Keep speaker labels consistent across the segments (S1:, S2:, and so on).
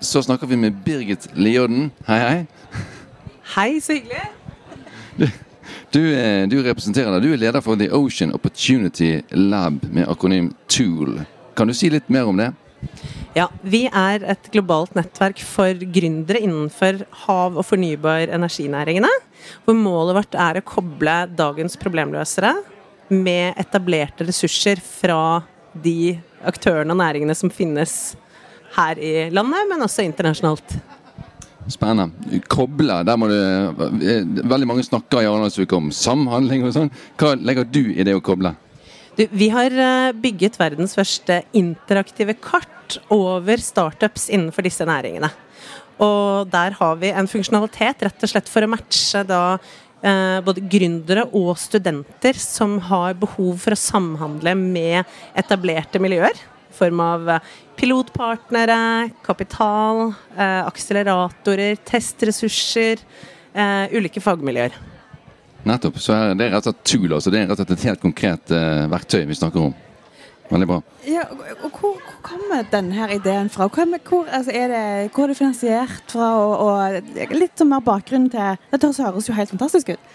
S1: så snakker vi med Birgit Liodden. Hei, hei.
S2: Hei, så hyggelig.
S1: Du, du, du representerer deg. Du er leder for The Ocean Opportunity Lab med akronym TOOL. Kan du si litt mer om det?
S2: Ja, Vi er et globalt nettverk for gründere innenfor hav- og fornybar energinæringene. Hvor målet vårt er å koble dagens problemløsere med etablerte ressurser fra de aktørene og næringene som finnes her i landet, men også internasjonalt.
S1: Spennende. Koble, der må du eh, Veldig mange snakker i Arendalsuka om samhandling og sånn. Hva legger du i det å koble?
S2: Du, vi har eh, bygget verdens første interaktive kart over startups innenfor disse næringene. Og der har vi en funksjonalitet rett og slett for å matche da eh, både gründere og studenter som har behov for å samhandle med etablerte miljøer. I form av eh, pilotpartnere, kapital, eh, akseleratorer, testressurser, eh, ulike fagmiljøer.
S1: Nettopp. Så er det er rett og slett tool, altså. Det er rett og slett et helt konkret eh, verktøy vi snakker om. Veldig bra.
S3: Ja, og hvor, hvor kommer denne ideen fra? Hvor, hvor, altså er det, hvor er det finansiert fra? Og, og litt sånn mer bakgrunn til Dette høres jo helt fantastisk ut.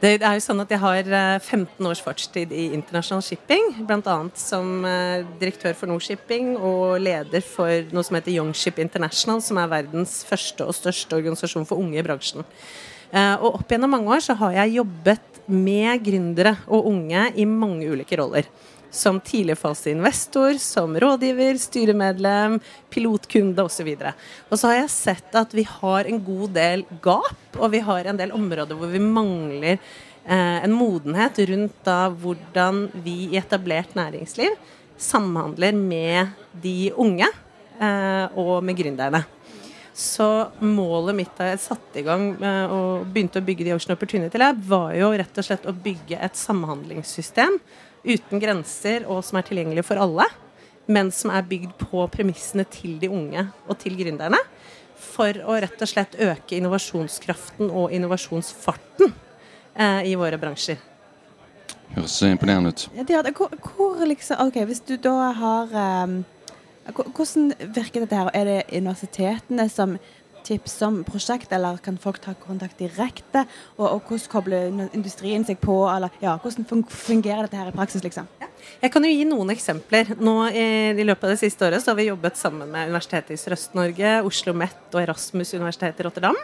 S2: Det er jo sånn at Jeg har eh, 15 års fartstid i internasjonal shipping. Bl.a. som eh, direktør for Nordshipping og leder for noe som heter Youngship International, som er verdens første og største organisasjon for unge i bransjen. Eh, Og Opp gjennom mange år så har jeg jobbet med gründere og unge i mange ulike roller. Som tidligfaseinvestor, som rådgiver, styremedlem, pilotkunde osv. Og så har jeg sett at vi har en god del gap, og vi har en del områder hvor vi mangler eh, en modenhet rundt da hvordan vi i etablert næringsliv samhandler med de unge eh, og med gründerne. Så målet mitt da jeg satte i gang eh, og begynte å bygge The Ocean Opportunity Lab, var jo rett og slett å bygge et samhandlingssystem uten grenser og som er tilgjengelig for alle, men som er bygd på premissene til de unge og til gründerne. For å rett og slett øke innovasjonskraften og innovasjonsfarten eh, i våre bransjer.
S1: Høres imponerende ut.
S3: Ja, det. Hvor, hvor liksom, ok, Hvis du da har um, Hvordan virker dette her? Er det universitetene som tipser om prosjekt, eller kan folk ta kontakt direkte? Og, og hvordan kobler industrien seg på? Eller ja, hvordan fungerer dette her i praksis, liksom?
S2: Jeg kan jo gi noen eksempler. Nå I løpet av det siste året så har vi jobbet sammen med Universitetet i Sørøst-Norge, Oslo OsloMet og Erasmus universitet i Rotterdam.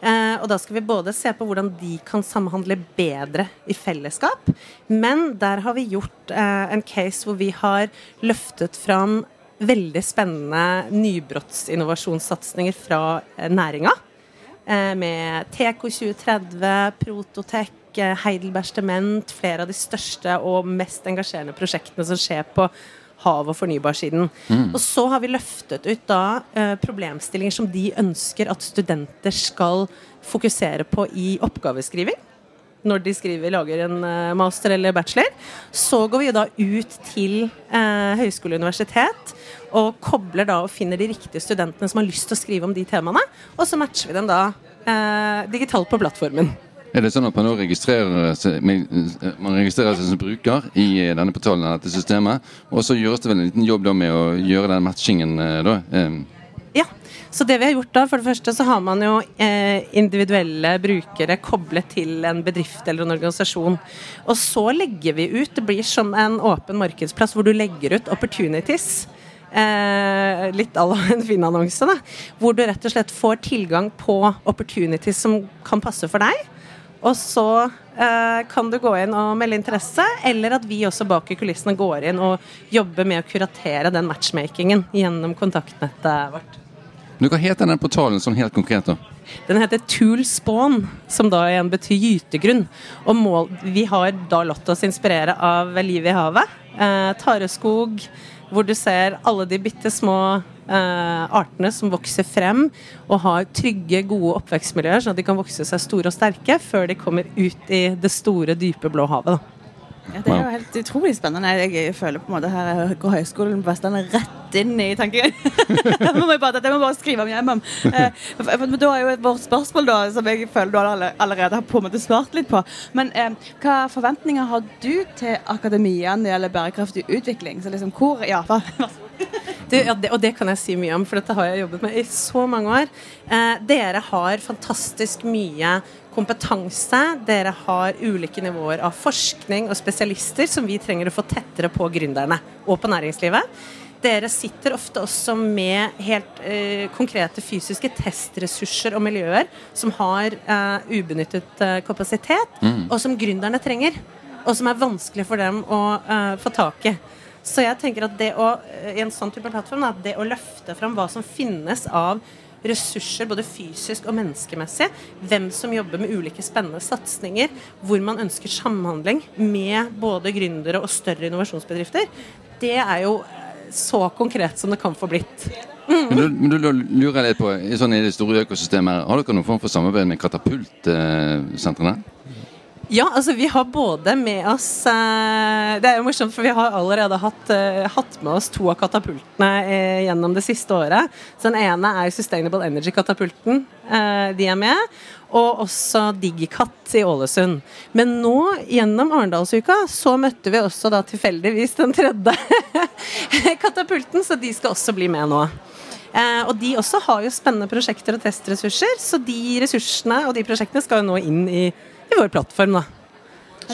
S2: Eh, og da skal vi både se på hvordan de kan samhandle bedre i fellesskap. Men der har vi gjort eh, en case hvor vi har løftet fram veldig spennende nybrottsinnovasjonssatsinger fra eh, næringa. Eh, med TK 2030, Prototech, Heidelbergs Heidelberg flere av de største og mest engasjerende prosjektene som skjer på hav- og fornybarsiden. Og så har vi løftet ut da eh, problemstillinger som de ønsker at studenter skal fokusere på i oppgaveskriving. Når de skriver, lager en eh, master eller bachelor. Så går vi da ut til eh, høyskole og universitet og kobler da og finner de riktige studentene som har lyst til å skrive om de temaene. Og så matcher vi dem da eh, digitalt på plattformen.
S1: Er det sånn at man nå registrerer seg, man registrerer seg som bruker i eh, denne portalen dette systemet, og så gjøres det vel en liten jobb da med å gjøre den matchingen eh, da? Eh,
S2: Ja, så det vi har gjort da, for det første så har man jo eh, individuelle brukere koblet til en bedrift eller en organisasjon. Og så legger vi ut, det blir som en åpen markedsplass hvor du legger ut opportunities. Eh, litt à la en Finn-annonse, da. Hvor du rett og slett får tilgang på opportunities som kan passe for deg. Og så kan du gå inn og melde interesse, eller at vi også bak i kulissene går inn og jobber med å kuratere den matchmakingen gjennom kontaktnettet vårt.
S1: Du, Hva heter den portalen sånn helt konkret? da?
S2: Den heter Tool Spawn, som da igjen betyr gytegrunn. Og mål, vi har da latt oss inspirere av livet i havet. eh, tareskog, hvor du ser alle de bitte små eh, artene som vokser frem og har trygge, gode oppvekstmiljøer, sånn at de kan vokse seg store og sterke før de kommer ut i det store, dype blå havet. Da.
S3: Ja, det er jo helt utrolig spennende. Jeg føler på en måte her går Høgskolen på Vestlandet rett inn i tankegangen. det må jeg bare, det må bare skrive om hjem om. Eh, men da er jo vårt spørsmål, da, som jeg føler du allerede har på en måte svart litt på. Men eh, hva forventninger har du til akademia når det gjelder bærekraftig utvikling? Så liksom, hvor, ja, vær så god.
S2: Du, ja, det, og det kan jeg si mye om, for dette har jeg jobbet med i så mange år. Eh, dere har fantastisk mye kompetanse. Dere har ulike nivåer av forskning og spesialister som vi trenger å få tettere på gründerne og på næringslivet. Dere sitter ofte også med helt eh, konkrete fysiske testressurser og miljøer som har eh, ubenyttet eh, kapasitet, mm. og som gründerne trenger. Og som er vanskelig for dem å eh, få tak i. Så jeg tenker at det å, i en sånn type plattform, at det å løfte fram hva som finnes av ressurser, både fysisk og menneskemessig, hvem som jobber med ulike spennende satsinger, hvor man ønsker samhandling med både gründere og større innovasjonsbedrifter, det er jo så konkret som det kan få blitt.
S1: Mm. Men, du, men, du, lurer litt på, i, sånn, i det store økosystemet, har dere noen form for samarbeid med katapultsentrene?
S2: Ja, altså vi har både med oss eh, Det er jo morsomt, for vi har allerede hatt, eh, hatt med oss to av katapultene eh, gjennom det siste året. Så Den ene er Sustainable Energy-katapulten. de er med. Og også Digikat i Ålesund. Men nå, gjennom Arendalsuka, så møtte vi også da tilfeldigvis den tredje katapulten, så de skal også bli med nå. Eh, og de også har jo spennende prosjekter og testressurser, så de ressursene og de prosjektene skal jo nå inn i i vår plattform. da.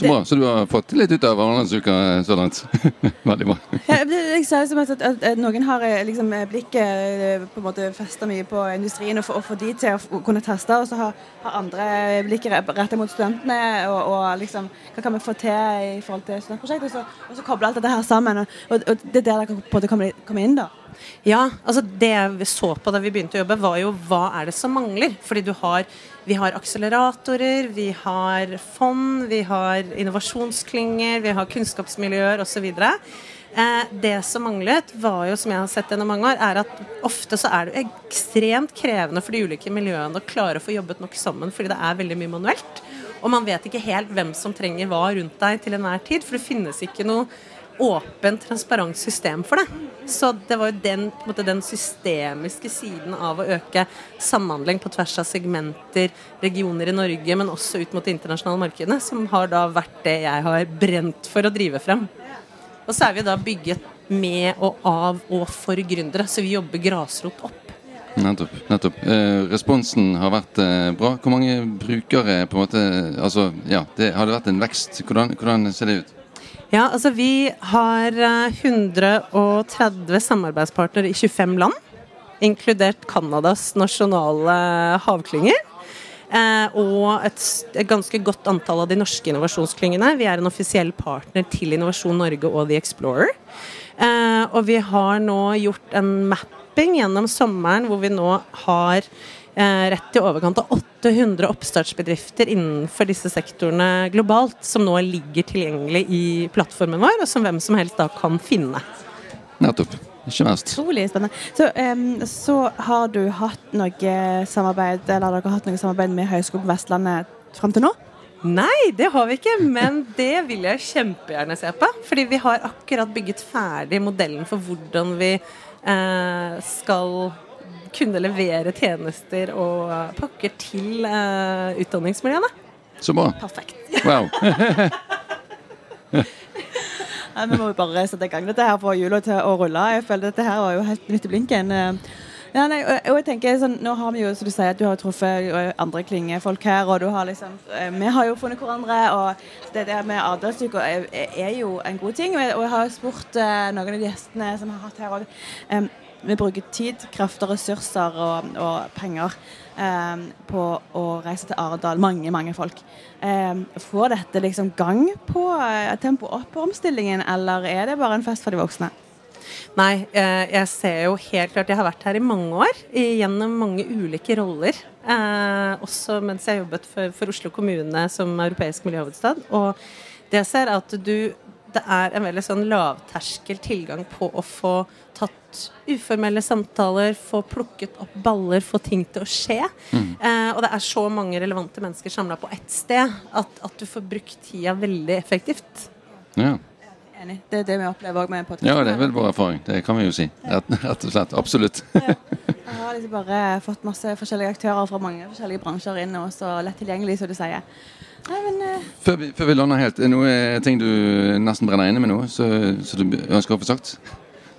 S1: Så bra. Så du har fått litt ut av Arendalsuka så langt. Veldig bra.
S3: ja, jeg ser som at, at, at Noen har eh, liksom, eh, blikket eh, på en måte festa mye på industrien og får de til å kunne teste, og så har, har andre blikket retta mot studentene og, og, liksom, hva kan vi få til i forhold til studentprosjektet, og så, og så koble alt dette her sammen. Og, og, det er der dere på en måte kommer, kommer inn, da.
S2: Ja, altså det vi så på da vi begynte å jobbe, var jo hva er det som mangler? Fordi du har, vi har akseleratorer, vi har fond, vi har innovasjonsklynger, vi har kunnskapsmiljøer osv. Eh, det som manglet, var jo, som jeg har sett gjennom mange år, er at ofte så er det ekstremt krevende for de ulike miljøene å klare å få jobbet nok sammen, fordi det er veldig mye manuelt. Og man vet ikke helt hvem som trenger hva rundt deg til enhver tid, for det finnes ikke noe åpent, transparent system for det. Så det var jo den, måte, den, systemiske siden av å øke samhandling på tvers av segmenter, regioner i Norge, men også ut mot de internasjonale markedene, som har da vært det jeg har brent for å drive frem. Og så er vi da bygget med og av og for gründere, så vi jobber grasrot opp.
S1: Nettopp. nettopp. Eh, responsen har vært eh, bra. Hvor mange brukere på en måte, altså, ja, det, Har det vært en vekst? Hvordan, hvordan ser det ut?
S2: Ja, altså vi har 130 eh, samarbeidspartnere i 25 land. Inkludert Canadas nasjonale havklynger. Eh, og et, et, ganske godt antall av de norske innovasjonsklyngene. Vi er en offisiell partner til Innovasjon Norge og The Explorer. Eh, og vi har nå gjort en mapping gjennom sommeren hvor vi nå har Eh, rett i overkant av 800 oppstartsbedrifter innenfor disse sektorene globalt, som nå ligger tilgjengelig i plattformen vår, og som hvem som helst da kan finne.
S1: Nettopp. Ikke verst.
S3: Utrolig spennende. Så, um, så, har du hatt noe samarbeid eller dere har hatt noe samarbeid med Høgskolen på Vestlandet fram til nå?
S2: Nei, det har vi ikke, men det vil jeg kjempegjerne se på. Fordi vi har akkurat bygget ferdig modellen for hvordan vi eh, skal kunne levere tjenester og pakker til uh, utdanningsmiljøene.
S1: Så bra.
S2: Perfekt.
S1: Wow.
S3: Nei, vi må jo bare sette i gang dette her for hjula til å rulle. Jeg føler dette her var jo helt nytt i blinken. Ja, nei, og jeg tenker sånn, Nå har vi jo, som du sier, at du har truffet andre klingefolk her. og du har liksom, eh, Vi har jo funnet hverandre. og Det der med Ardalsuka er, er, jo en god ting. Og jeg har spurt uh, noen av gjestene som har hatt her òg. Um, vi bruker tid, krefter, ressurser og, og penger um, på å reise til Arendal. Mange, mange folk. Um, får dette liksom gang på uh, tempo opp på omstillingen, eller er det bare en fest for de voksne?
S2: Nei, eh, jeg ser jo helt klart Jeg har vært her i mange år, gjennom mange ulike roller. Eh, også mens jeg jobbet for, for Oslo kommune som europeisk miljøhovedstad. Og det jeg ser, er at du det er en veldig sånn lavterskel tilgang på å få tatt uformelle samtaler, få plukket opp baller, få ting til å skje.
S1: Mm.
S2: Eh, og det er så mange relevante mennesker samla på ett sted at, at du får brukt tida veldig effektivt.
S1: Ja.
S3: Enig. Det er det vi opplever òg med podkasten.
S1: ja, det er vel vår erfaring. Det kan vi jo si. Rett, og slett. Absolutt.
S3: Jeg har liksom bare fått masse forskjellige aktører fra mange forskjellige bransjer inn, og så lett tilgjengelig, som du sier. Nei, men uh...
S1: Før vi, før vi lander helt, noe ting du nesten brenner inne med nå, så, så du ønsker å få sagt?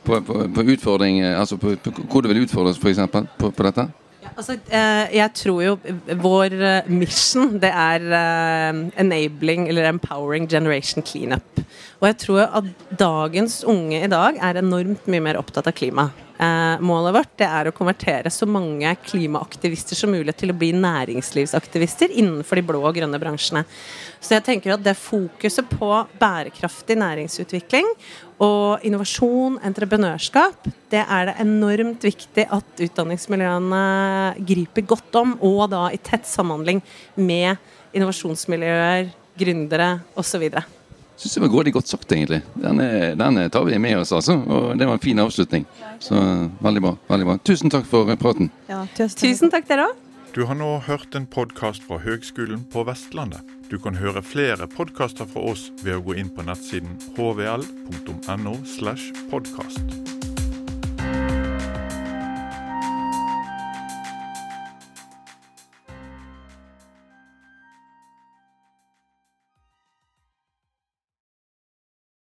S1: På, på, på utfordring, eh, altså på, på hvor du vil utfordres, f.eks. På, på dette?
S2: Altså, eh, jeg tror jo vår eh, mission det er eh, enabling eller empowering generation cleanup. Og jeg tror at dagens unge i dag er enormt mye mer opptatt av klima. Eh, målet vårt det er å konvertere så mange klimaaktivister som mulig til å bli næringslivsaktivister innenfor de blå og grønne bransjene. Så jeg tenker at det fokuset på bærekraftig næringsutvikling og innovasjon, entreprenørskap, det er det enormt viktig at utdanningsmiljøene griper godt om, og da i tett samhandling med innovasjonsmiljøer, gründere osv.
S1: Syns det var grådig godt sagt, egentlig. Den, er, den tar vi med oss, altså. Og det var en fin avslutning. Så veldig bra. veldig bra. Tusen takk for praten.
S3: ja, tusen,
S2: Tusen takk, dere òg.
S4: Du har nå hørt en podkast fra Høgskolen på Vestlandet. Du kan høre flere podkaster fra oss ved å gå inn på nettsiden hvl.no. slash podkast.